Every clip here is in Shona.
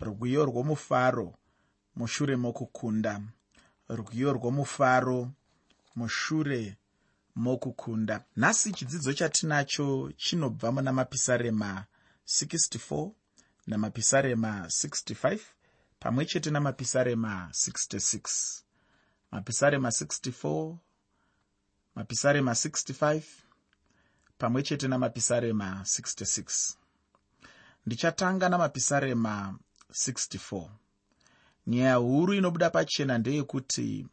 rwiyo rwomufaro mushure mokukunda. Rwiyo rwomufaro mushure mokukunda. Nhasi chidzidzo chatinacho chinobva muna mapisarema 64 namapisarema 65 pamwe chete namapisarema 66 mapisarema 64 mapisarema 65 pamwe chete namapisarema 66 ndichatanga namapisarema 64 nyaya huru inobuda pachena ndeyekuti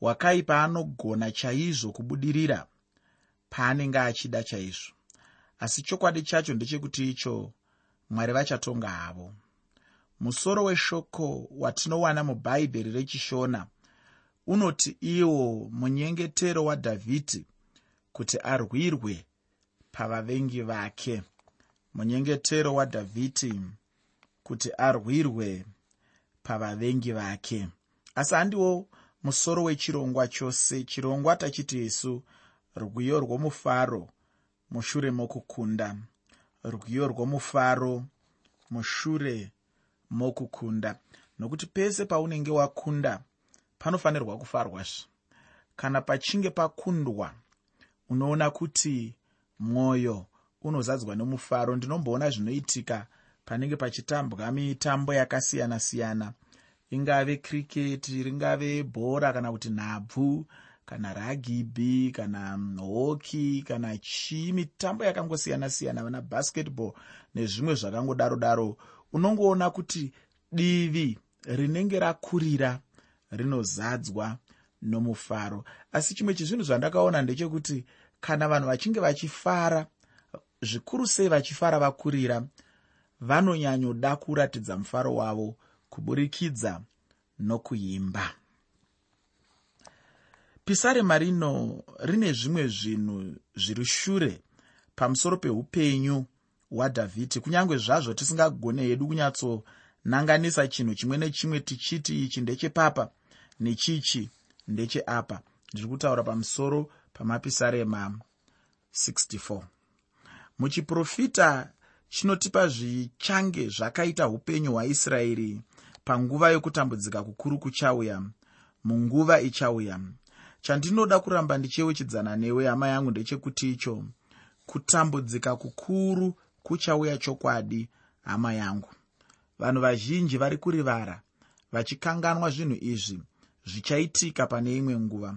wakaipa anogona chaizvo kubudirira paanenge achida chaizvo. Asi chokwadi chacho ndechekuti icho mwari vachatonga havo. Musoro weshoko watinowana mubhaibheri rechishona unoti iwo munyengetero wadhavhidhi kuti arwirwe pavavengi vake. Munyengetero wadhavhidhi kuti arwirwe pavavengi vake. Asi handiwo musoro wechirongwa chose. Chirongwa tachiti isu rwiyo rwomufaro mushure mokukunda. Rwiyo rwomufaro mushure mokukunda. Nokuti pese paunenge wakunda panofanirwa kufarwazve kana pachinge pakundwa unoona kuti mwoyo unozadzwa nomufaro. Ndinomboona zvinoitika panenge pachitambwa mitambo yakasiyana-siyana. Ingave kriketi ringave bhora kana kuti nhabvu kana ragibhi kana hoki kana chii mitambo yakangosiyana-siyana vana basketball nezvimwe zvakangodaro daro. Unongoona kuti divi rinenge rakurira rinozadzwa nomufaro. Asi chimwe chezvinhu zvandakaona ndechekuti kana vanhu vachinge vachifara zvikuru sei vachifara vakurira vanonyanyoda kuratidza mufaro wavo kuburikidza nokuimba. Pisarema rino rine zvimwe zvinhu zviri shure pamusoro peupenyu hwadhavhidhi. Kunyange zvazvo tisingagone hedu kunyatsonanganisa chinhu chimwe nechimwe tichiti ichi ndechepapa nechichi ndecheapa ndiri kutaura pamusoro pamapisarema 64 muchiprofita chinotipa zvichange zvakaita upenyu hwaisraeri panguva yokutambudzika kukuru kuchauya. Munguva ichauya chandinoda kuramba ndicheuchidzana newe hama yangu ndechekuti icho kutambudzika kukuru kuchauya chokwadi hama yangu. Vanhu vazhinji vari kurivara vachikanganwa zvinhu izvi zvichaitika pane imwe nguva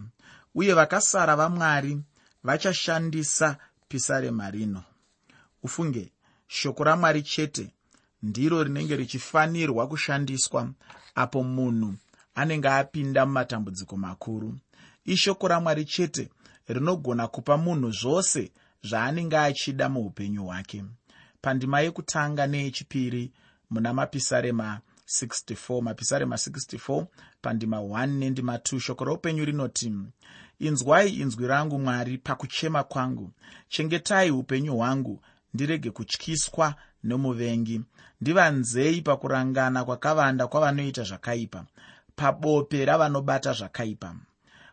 uye vakasara vamwari vachashandisa pisarema rino. Ufunge shoko ramwari chete ndiro rinenge richifanirwa kushandiswa apo munhu anenge apinda mumatambudziko makuru. Ishoko ramwari chete rinogona kupa munhu zvose zvaanenge achida muupenyu hwake. Pandima yekutanga neyechipiri muna mapisarema 64 mapisarema 64 pandima 1 nendima 2 shoko roupenyu rinoti inzwai inzwi rangu mwari pakuchema kwangu. Chengetai upenyu hwangu ndirege kutyiswa nomuvengi. Ndivanzei pakurangana kwakavanda kwavanoita zvakaipa pabope ravanobata zvakaipa.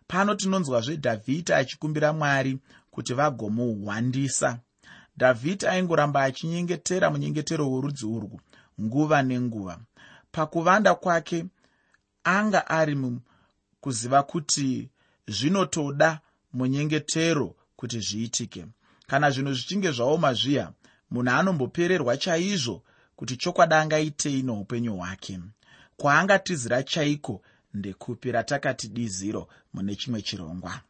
Pano tinonzwazve dhavhidhi achikumbira mwari kuti vagomuhwandisa. Dhavhidhi aingoramba achinyengetera munyengetero worudzi urwu nguva nenguva. Pakuvanda kwake anga ari kuziva kuti zvinotoda munyengetero kuti zviitike kana zvinhu zvichinge zvaoma zviya munhu anombopererwa chaizvo kuti chokwadi angaitei noupenyu hwake. Kwaangatizira chaiko ndekupi ratakati diziro mune chimwe chirongwa.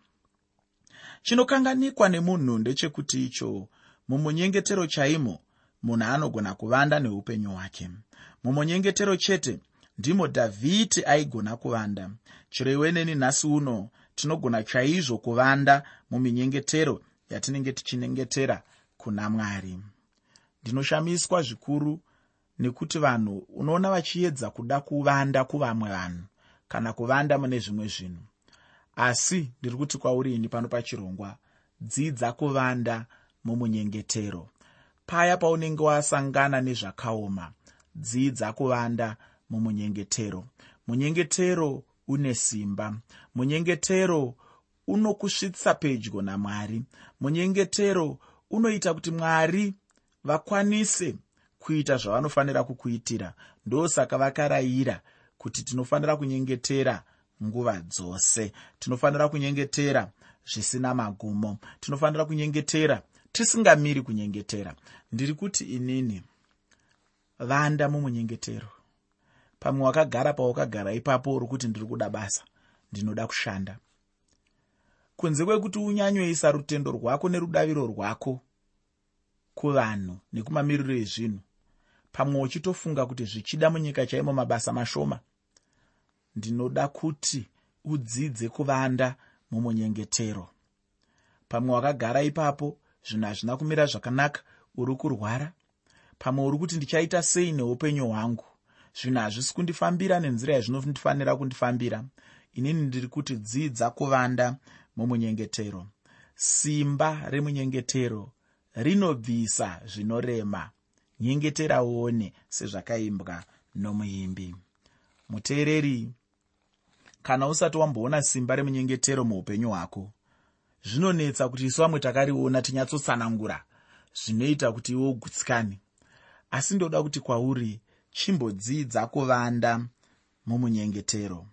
Chinokanganikwa nemunhu ndechekuti icho mumunyengetero chaimo munhu anogona kuvanda neupenyu hwake. Mumunyengetero chete ndimo dhavhidhi aigona kuvanda. Chero iwe neni nhasi uno tinogona chaizvo kuvanda muminyengetero yatinenge tichinyengetera kuna mwari. Ndinoshamiswa zvikuru nekuti vanhu unoona vachiedza kuda kuvanda kuvamwe vanhu kana kuvanda mune zvimwe zvinhu. Asi ndiri kuti kwauri ini pano pachirongwa dzidza kuvanda mumunyengetero. Paya paunenge wasangana nezvakaoma dzidza kuvanda mumunyengetero. Munyengetero une simba. Munyengetero unokusvitsa pedyo namwari. Munyengetero unoita kuti mwari vakwanise kuita zvavanofanira kukuitira. Ndosaka vakarayira kuti tinofanira kunyengetera nguva dzose. Tinofanira kunyengetera zvisina magumo. Tinofanira kunyengetera tisingamiri kunyengetera. Ndiri kuti inini vanda mumunyengetero. Pamwe wakagara pawakagara ipapo uri kuti ndiri kuda basa ndinoda kushanda kunze kwekuti unyanyoisa rutendo rwako nerudaviro rwako kuvanhu nekumamiriro ezvinhu pamwe uchitofunga kuti zvichida munyika chaimo mabasa mashoma ndinoda kuti udzidze kuvanda mumunyengetero. Pamwe wakagara ipapo zvinhu hazvina kumira zvakanaka uri kurwara. Pamwe uri kuti ndichaita sei neupenyu hwangu? Zvinhu hazvisi kundifambira nenzira yazvinofanira kundifambira. Inini ndiri kuti dzidza kuvanda mumunyengetero. Simba remunyengetero rinobvisa zvinorema. Nyengeteraone sezvakaimbwa nomuimbi. Muteereri kana usati wamboona simba remunyengetero muupenyu hwako zvinonetsa kuti isu vamwe takariona tinyatsotsanangura zvinoita kuti iwe ugutsikane. Asi ndoda kuti kwauri chimbodzidza kuvanda mumunyengetero?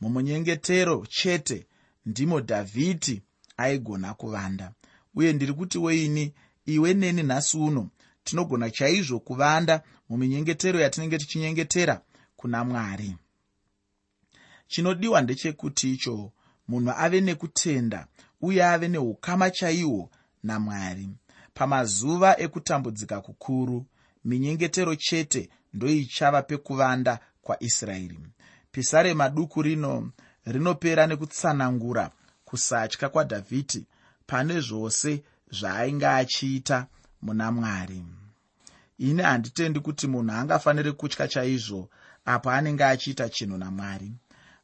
Mumunyengetero chete ndimo dhavhidhi aigona kuvanda. Uye ndiri kuti weini iwe neni nhasi uno tinogona chaizvo kuvanda muminyengetero yatinenge tichinyengetera kuna mwari. Chinodiwa ndechekuti icho munhu ave nekutenda uye ave neukama chaihwo namwari pamazuva ekutambudzika kukuru minyengetero chete ndoichava pekuvanda kwaisraeri pisarema duku rino rinopera nekutsanangura kusatya kwadhavhidhi pane zvose zvaainge achiita muna mwari. Ini handitendi kuti munhu angafaniri kutya chaizvo apo anenge achiita chinhu namwari.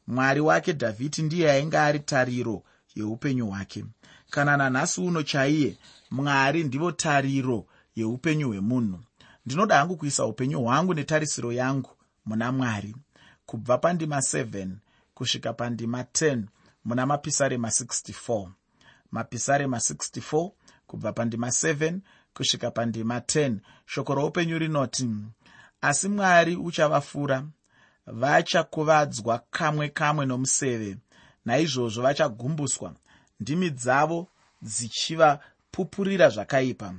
Mwari wake dhavhidhi ndiye ainge ari tariro yeupenyu hwake. Kana nanhasi uno chaiye mwari ndivo tariro yeupenyu hwemunhu. Ndinoda hangu kuisa upenyu hwangu netarisiro yangu muna mwari. Kubva pandima 7 kusvika pandima 10 muna mapisarema 64 mapisarema 64 kubva pandima 7 kusvika pandima 10 shoko roupenyu rinoti asi mwari uchavafura vachakuvadzwa kamwe kamwe nomuseve. Naizvozvo vachagumbuswa. Ndimi dzavo dzichivapupurira zvakaipa.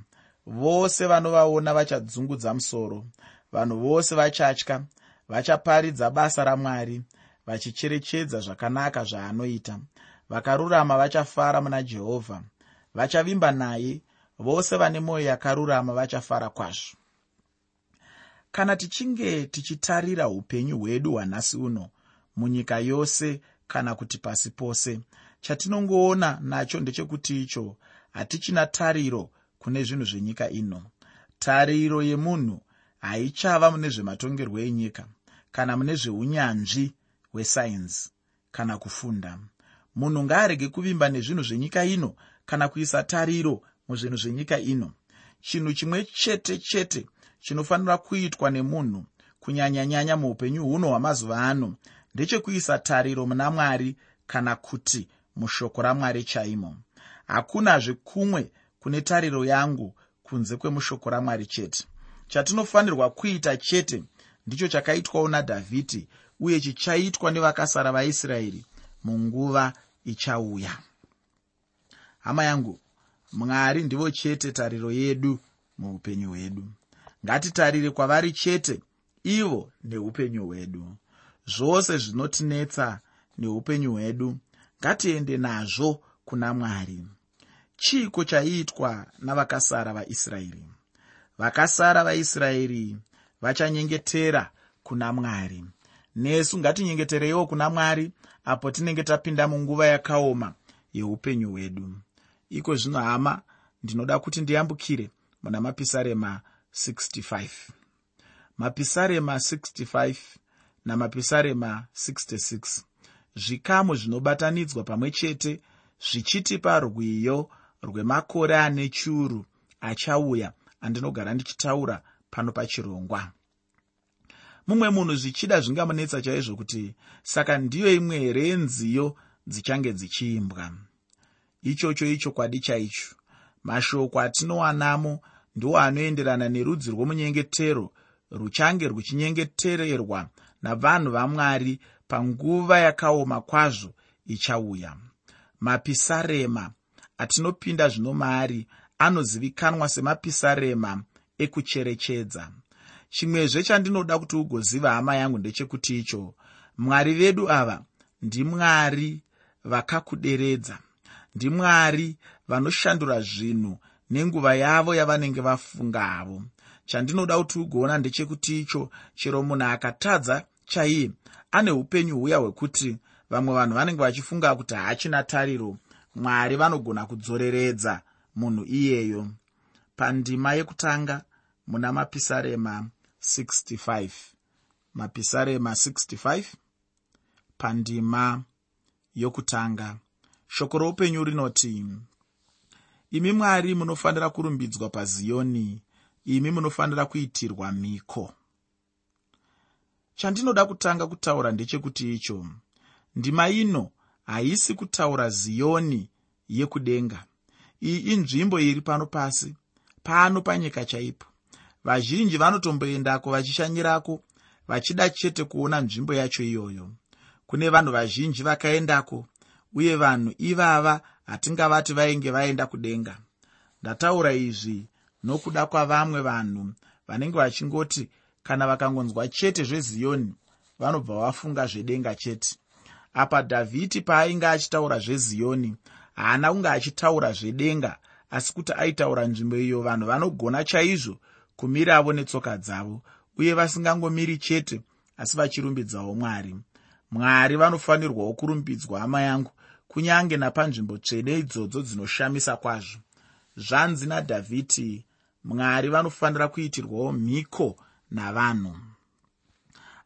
Vose vanovaona vachadzungudza musoro. Vanhu vose vachatya vachaparidza basa ramwari vachicherechedza zvakanaka zvaanoita. Vakarurama vachafara muna jehovha. Vachavimba naye. Vose vane mwoyo yakarurama vachafara kwazvo. Kana tichinge tichitarira upenyu hwedu hwanhasi uno munyika yose kana kuti pasi pose chatinongoona nacho ndechekuti icho hatichina tariro kune zvinhu zvenyika ino. Tariro yemunhu haichava mune zvematongerwo enyika kana mune zveunyanzvi hwesainzi kana kufunda. Munhu ngaarege kuvimba nezvinhu zvenyika ino kana kuisa tariro muzvinhu zvenyika ino. Chinhu chimwe chete chete chinofanira kuitwa nemunhu kunyanyanyanya muupenyu huno hwamazuva ano ndechekuisa tariro muna mwari kana kuti mushoko ramwari chaimo. Hakunazve kumwe kune tariro yangu kunze kwemushoko ramwari chete. Chatinofanirwa kuita chete ndicho chakaitwawo nadhavhidhi uye chichaitwa nevakasara vaisraeri munguva ichauya. Hama yangu mwari ndivo chete tariro yedu muupenyu hwedu. Ngatitarire kwavari chete ivo neupenyu hwedu. Zvose zvinotinetsa neupenyu hwedu ngatiende nazvo kuna mwari. Chiiko chaiitwa navakasara vaisraeri? Vakasara vaisraeri vachanyengetera kuna mwari nesu ngatinyengetereiwo kuna mwari apo tinenge tapinda munguva yakaoma yeupenyu hwedu. Iko zvino hama ndinoda kuti ndiyambukire muna mapisarema 65 mapisarema 65 namapisarema 66 zvikamu zvinobatanidzwa pamwe chete zvichitipa rwiyo rwemakore ane chiuru achauya andinogara ndichitaura pano pachirongwa mumwe munhu zvichida zvingamunetsa chaizvo kuti saka ndiyo imwe here yenziyo dzichange dzichiimbwa. Ichocho ichokwadi chaicho mashoko atinowanamo ndiwo anoenderana nerudzi rwomunyengetero ruchange ruchinyengetererwa navanhu vamwari panguva yakaoma kwazvo ichauya. Mapisarema atinopinda zvino maari anozivikanwa semapisarema ekucherechedza chimwezve chandinoda kuti ugoziva hama yangu ndechekuti icho. Mwari vedu ava ndimwari vakakuderedza. Ndimwari vanoshandura zvinhu nenguva yavo yavanenge vafunga havo chandinoda kuti ugoona ndechekuti icho chero munhu akatadza chaiye ane upenyu huya hwekuti vamwe vanhu vanenge vachifunga kuti haachina tariro mwari vanogona kudzoreredza munhu iyeyo. Pandima yekutanga muna mapisarema 65 mapisarema 65 pandima yokutanga. Shoko roupenyu rinoti imi mwari munofanira kurumbidzwa paziyoni imi munofanira kuitirwa mhiko. Chandinoda kutanga kutaura ndechekuti icho ndima ino haisi kutaura ziyoni yekudenga. Iyi inzvimbo iri pano pasi pano panyika chaipo vazhinji vanotomboendako vachishanyirako vachida chete kuona nzvimbo yacho iyoyo. Kune vanhu vazhinji vakaendako uye vanhu ivava hatingavati vainge vaenda kudenga. Ndataura izvi nokuda kwavamwe vanhu vanenge vachingoti kana vakangonzwa chete zveziyoni vanobva vafunga zvedenga chete. Apa dhavhidi paainge achitaura zveziyoni haana kunge achitaura zvedenga asi kuti aitaura nzvimbo iyo vanhu vanogona chaizvo kumiravo netsoka dzavo uye vasingangomiri chete asi vachirumbidzawo mwari. Mwari vanofanirwawo kurumbidzwa hama yangu kunyange napanzvimbo tsvene idzodzo dzinoshamisa kwazvo. Zvanzi nadhavhidi mwari vanofanira kuitirwawo mhiko navanhu.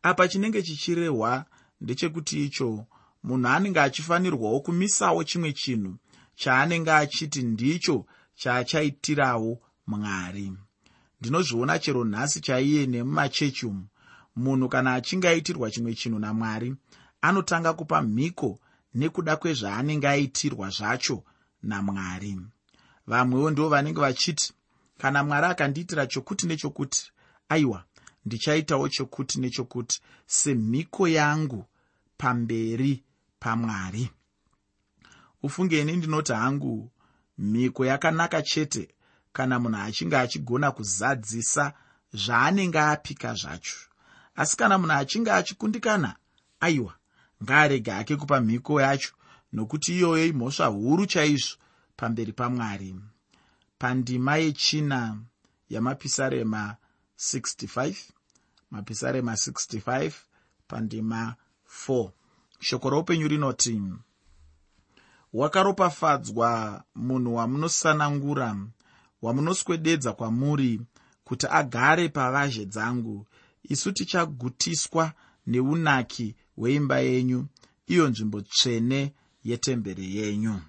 Apa chinenge chichirehwa ndechekuti icho munhu anenge achifanirwawo kumisawo chimwe chinhu chaanenge achiti ndicho chaachaitirawo mwari ndinozviona chero nhasi chaiye nemumachechi umu. Munhu kana achinge aitirwa chimwe chinhu namwari anotanga kupa mhiko nekuda kwezvaanenge aitirwa zvacho namwari. Vamwewo ndivo vanenge vachiti kana mwari akandiitira chokuti nechokuti aiwa ndichaitawo chokuti nechokuti semhiko yangu pamberi pamwari. Ufungeni ndinoti hangu mhiko yakanaka chete kana munhu achinge achigona kuzadzisa zvaanenge apika zvacho. Asi kana munhu achinge achikundikana aiwa ngaarege hake kupa mhiko yacho nokuti iyoyo imhosva huru chaizvo pamberi pamwari. Pandima yechina yamapisarema 65 mapisarema 65 pandima 4 shoko roupenyu rinoti wakaropafadzwa munhu wamunosanangura wamunoswededza kwamuri kuti agare pavazhe dzangu. Isu tichagutiswa neunaki hweimba yenyu iyo nzvimbo tsvene yetemberi yenyu.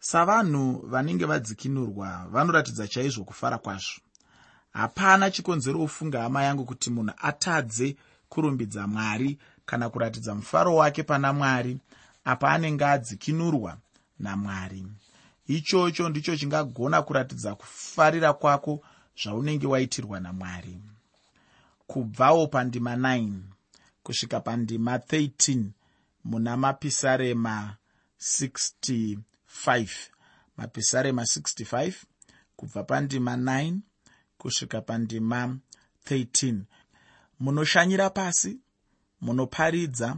Savanhu vanenge vadzikinurwa vanoratidza chaizvo kufara kwazvo. Hapana chikonzero ufunga hama yangu kuti munhu atadze kurumbidza mwari kana kuratidza mufaro wake pana mwari apa anenge adzikinurwa namwari ichocho ndicho chingagona kuratidza kufarira kwako zvaunenge waitirwa namwari. Kubvawo pandima 9 kusvika pandima 13 muna mapisarema 65 mapisarema 65 kubva pandima 9 kusvika pandima 13 munoshanyira pasi munoparidza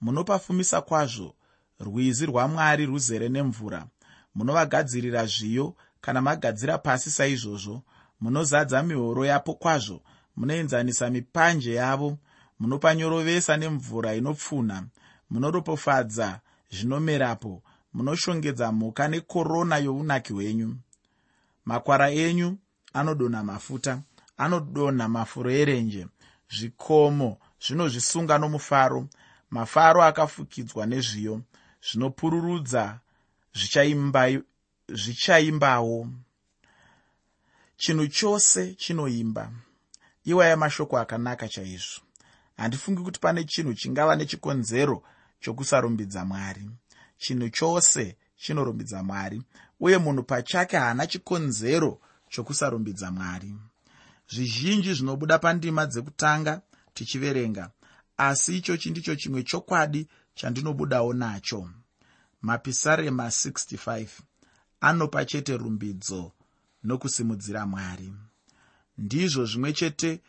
munopafumisa kwazvo. Rwizi rwamwari ruzere nemvura munovagadzirira zviyo kana magadzira pasi saizvozvo munozadza mihoro yapo kwazvo munoenzanisa mipanje yavo munopanyorovesa nemvura inopfunha munoropofadza zvinomerapo munoshongedza mhuka nekorona younaki hwenyu. Makwara enyu anodonha mafuta anodonha mafuro erenje zvikomo zvinozvisunga nomufaro mafaro akafukidzwa nezviyo zvinopururudza zvichaimbawo. Chinhu chose chinoimba. Iwaya mashoko akanaka chaizvo. Handifungi kuti pane chinhu chingava nechikonzero chokusarumbidza mwari. Chinhu chose chinorumbidza mwari uye munhu pachake haana chikonzero chokusarumbidza mwari. Zvizhinji zvinobuda pandima dzekutanga tichiverenga asi ichochi ndicho chimwe chokwadi chandinobudawo nacho mapisarema 65 anopa chete rumbidzo nokusimudzira mwari. Ndizvo zvimwe chete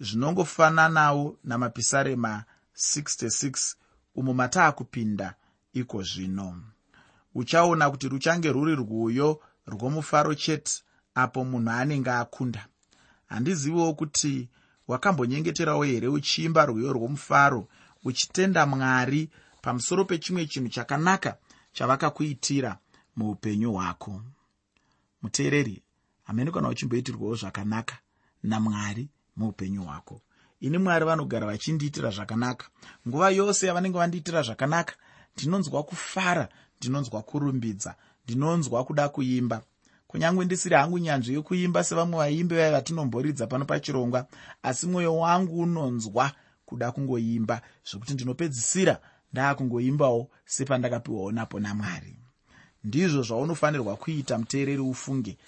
zvinongofananawo namapisarema 66 umo mataakupinda iko zvino. Uchaona kuti ruchange rwuri rwuyo rwomufaro chete apo munhu anenge akunda. Handiziviwo kuti wakambonyengeterawo here uchiimba rwiyo rwomufaro uchitenda mwari pamusoro pechimwe chinhu chakanaka chavakakuitira muupenyu hwako. Muteereri hamene kana uchimboitirwawo zvakanaka namwari muupenyu hwako. Ini mwari vanogara vachindiitira zvakanaka. Nguva yose yavanenge vandiitira zvakanaka ndinonzwa kufara ndinonzwa kurumbidza ndinonzwa kuda kuimba. Kunyange ndisiri hangu nyanzvi yekuimba sevamwe vaimbi vai vatinomboridza pano pachirongwa asi mwoyo wangu unonzwa kuda kungoimba zvekuti ndinopedzisira ndaakungoimbawo sepandakapiwawo napo namwari. Ndizvo zvaunofanirwa kuita muteereri ufunge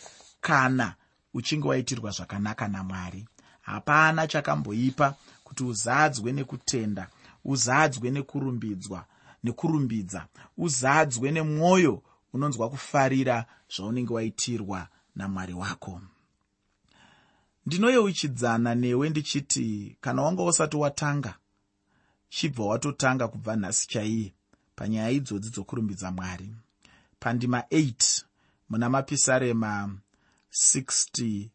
kana uchinge waitirwa zvakanaka namwari. Hapana chakamboipa kuti uzadzwe nekutenda uzadzwe nekurumbidzwa nekurumbidza uzadzwe nemwoyo unonzwa kufarira zvaunenge waitirwa namwari wako. Ndinoyeuchidzana newe ndichiti kana wanga usati watanga chibva watotanga kubva nhasi chaiye panyaya idzodzi dzokurumbidza mwari. Pandima 8 muna mapisarema 66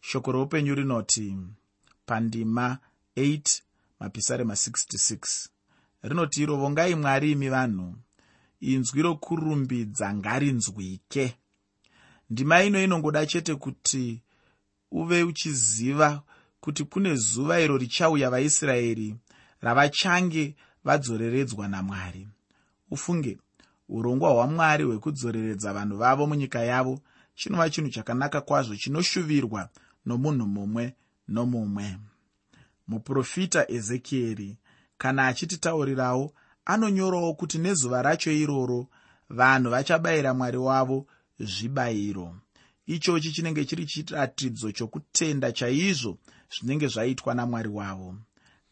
shoko roupenyu rinoti pandima 8 mapisarema 66 rinoti iro vongai mwari imi vanhu inzwi rokurumbidza ngarinzwike ndima ino inongoda chete kuti uve uchiziva kuti kune zuva iro richauya vaisraeri ravachange vadzoreredzwa namwari. Ufunge urongwa hwamwari hwekudzoreredza vanhu vavo munyika yavo chinova chinhu chakanaka kwazvo chinoshuvirwa nomunhu mumwe nomumwe. Muprofita ezekieri kana achititaurirawo anonyorawo kuti nezuva racho iroro vanhu vachabayira mwari wavo zvibayiro. Ichochi chinenge chiri chiratidzo chokutenda chaizvo zvinenge zvaitwa namwari wavo.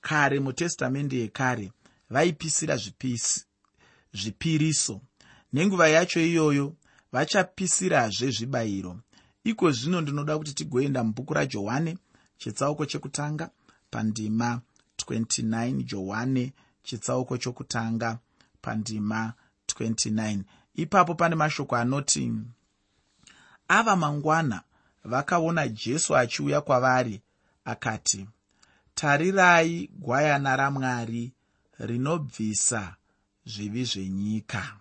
Kare mutestamende yekare vaipisira zvipisi zvipiriso. Nenguva yacho iyoyo vachapisirazve zvibayiro. Iko zvino ndinoda kuti tigoenda mubhuku rajohane chetsauko chekutanga pandima 29 johane chitsauko chokutanga pandima 29 ipapo pane mashoko anoti ava mangwana vakaona jesu achiuya kwavari akati tarirai gwayana ramwari rinobvisa zvivi zvenyika.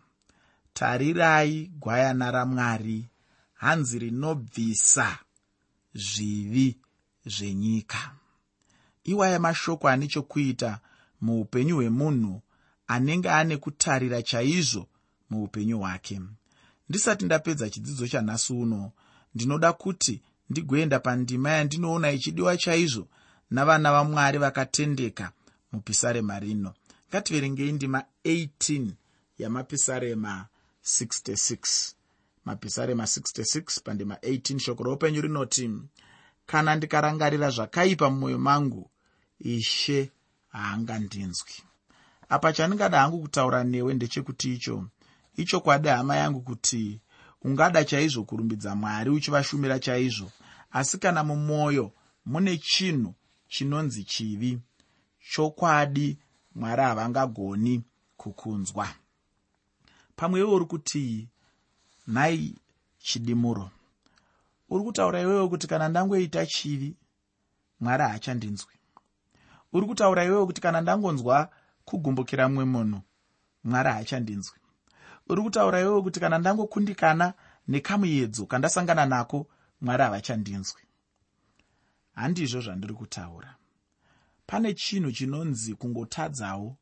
Tarirai gwayana ramwari hanzi rinobvisa zvivi zvenyika. Iwaya mashoko ane chokuita muupenyu hwemunhu anenge ane kutarira chaizvo muupenyu hwake? Ndisati ndapedza chidzidzo chanhasi uno ndinoda kuti ndigoenda pandima yandinoona ichidiwa chaizvo navana vamwari vakatendeka mupisarema rino. Ngativerengei ndima 18 yamapisarema 66 mapisarema 66 pandima 18 shoko roupenyu rinoti kana ndikarangarira zvakaipa mumwoyo mangu ishe haangandinzwi. Apa chandingada hangu kutaura newe ndechekuti icho ichokwadi hama yangu kuti ungada chaizvo kurumbidza mwari uchivashumira chaizvo asi kana mumwoyo mune chinhu chinonzi chivi chokwadi mwari havangagoni kukunzwa. Pamwe iwe uri kuti nhai chidimuro. Uri kutaura iwewe kuti kana ndangoita chivi mwari haachandinzwi. Uri kutaura iwewe kuti kana ndangonzwa kugumbukira mumwe munhu mwari haachandinzwi. Uri kutaura iwewe kuti kana ndangokundikana nekamuedzo kandasangana nako mwari havachandinzwi. Handizvo zvandiri kutaura. Pane chinhu chinonzi kungotadzawo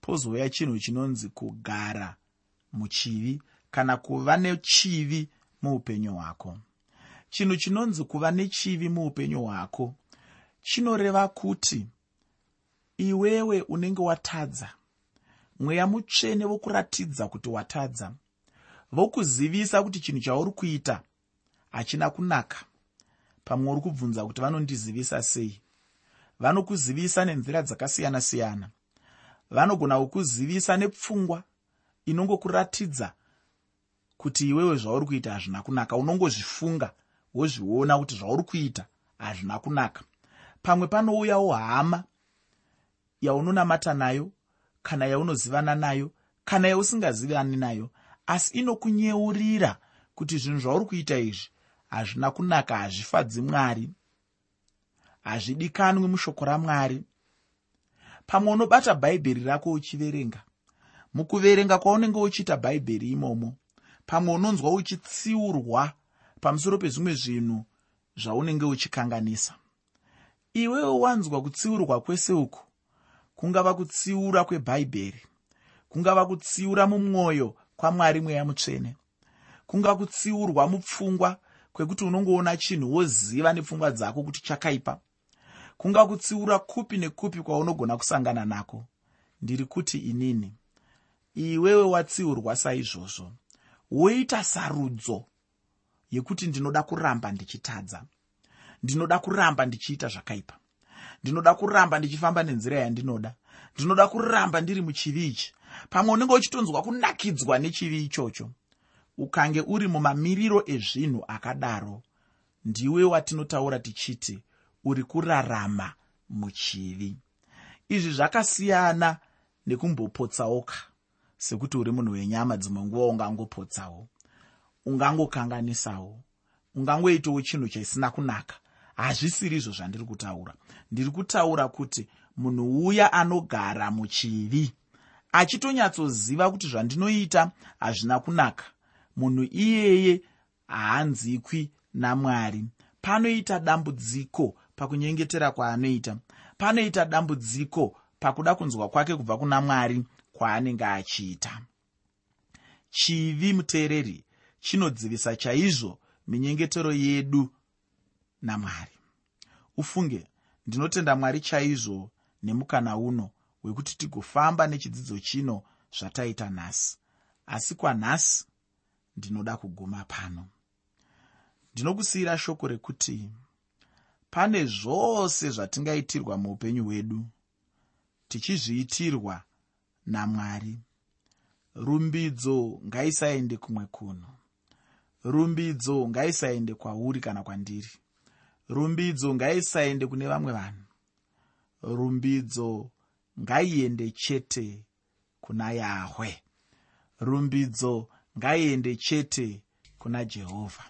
pozouya chinhu chinonzi kugara muchivi kana kuva nechivi muupenyu hwako. Chinhu chinonzi kuva nechivi muupenyu hwako chinoreva kuti iwewe unenge watadza. Mweya mutsvene vokuratidza kuti watadza. Vokuzivisa kuti chinhu chauri kuita hachina kunaka. Pamwe uri kubvunza kuti vanondizivisa sei? Vanokuzivisa nenzira dzakasiyana-siyana. Vanogona kukuzivisa nepfungwa inongokuratidza kuti iwewe zvauri kuita hazvina kunaka. Unongozvifunga wozviona kuti zvauri kuita hazvina kunaka. Pamwe panouyawo hama yaunonamata nayo kana yaunozivana nayo kana yausingazivani nayo asi inokunyeurira kuti zvinhu zvauri kuita izvi hazvina kunaka hazvifadzi mwari hazvidikanwi mushoko ramwari. Pamwe unobata bhaibheri rako uchiverenga mukuverenga kwaunenge uchiita bhaibheri imomo pamwe unonzwa uchitsiurwa pamusoro pezvimwe zvinhu zvaunenge uchikanganisa. Iwewo wanzwa kutsiurwa kwese uku kungava kutsiura kwebhaibheri kungava kutsiura mumwoyo kwamwari mweya mutsvene kungava kutsiurwa mupfungwa kwekuti unongoona chinhu woziva nepfungwa dzako kuti chakaipa. Kunga kutsiura kupi nekupi kwaunogona kusangana nako. Ndiri kuti inini. Iwewe watsiurwa saizvozvo. Woita sarudzo yekuti ndinoda kuramba ndichitadza. Ndinoda kuramba ndichiita zvakaipa. Ndinoda kuramba ndichifamba nenzira yandinoda. Ndinoda kuramba ndiri muchivi ichi. Pamwe unenge uchitonzwa kunakidzwa nechivi ichocho ukange uri mumamiriro ezvinhu akadaro ndiwe watinotaura tichiti uri kurarama muchivi. Izvi zvakasiyana nekumbopotsauka sekuti uri munhu wenyama dzimwe nguva ungangopotsawo. Ungangokanganisawo ungangoitawo chinhu chisina kunaka. Hazvisiri izvo zvandiri kutaura. Ndiri kutaura kuti munhu uya anogara muchivi achitonyatsoziva kuti zvandinoita hazvina kunaka munhu iyeye haanzikwi namwari. Panoita dambudziko pakunyengetera kwaanoita. Panoita dambudziko pakuda kunzwa kwake kubva kuna mwari kwaanenge achiita. Chivi muteereri chinodzivisa chaizvo minyengetero yedu namwari. Ufunge ndinotenda mwari chaizvo nemukana uno wekuti tigofamba nechidzidzo chino zvataita nhasi. Asi kwanhasi ndinoda kuguma pano. Ndinokusiyira shoko rekuti pane zvose zvatingaitirwa muupenyu hwedu tichizviitirwa namwari. Rumbidzo ngaisaende kumwe kuno rumbidzo ngaisaende kwauri kana kwandiri. Rumbidzo ngaisaende kune vamwe vanhu. Rumbidzo ngaiende chete kuna yahwe. Rumbidzo ngaiende chete kuna jehovha